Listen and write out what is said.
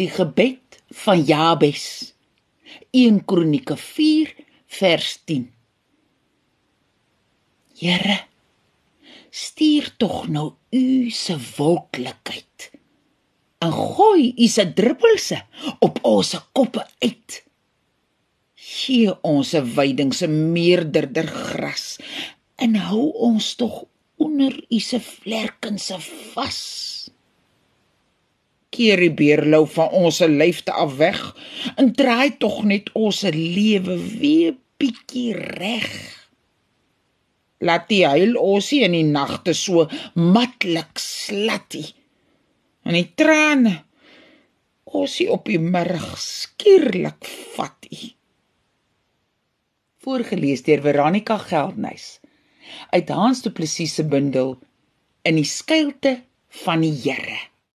Die gebed van Jabes. 1 Kronieke 4 vers 10. Here, stuur tog nou u se wolklikheid en gooi u se druppelse op ons koppe uit. Gee ons 'n weiding se meerderder gras en hou ons tog onder u se vlerkense vas. Keer die beerlou van ons lyfte af weg en draai tog net ons lewe weer bietjie reg. Laat die huil ons in die nagte so matlik slatty. En die trane ons op die middag skierlik vat. Voorgeles deur Veronica Geldnys uit Hans Du Plessis se bundel in die skuilte van die Here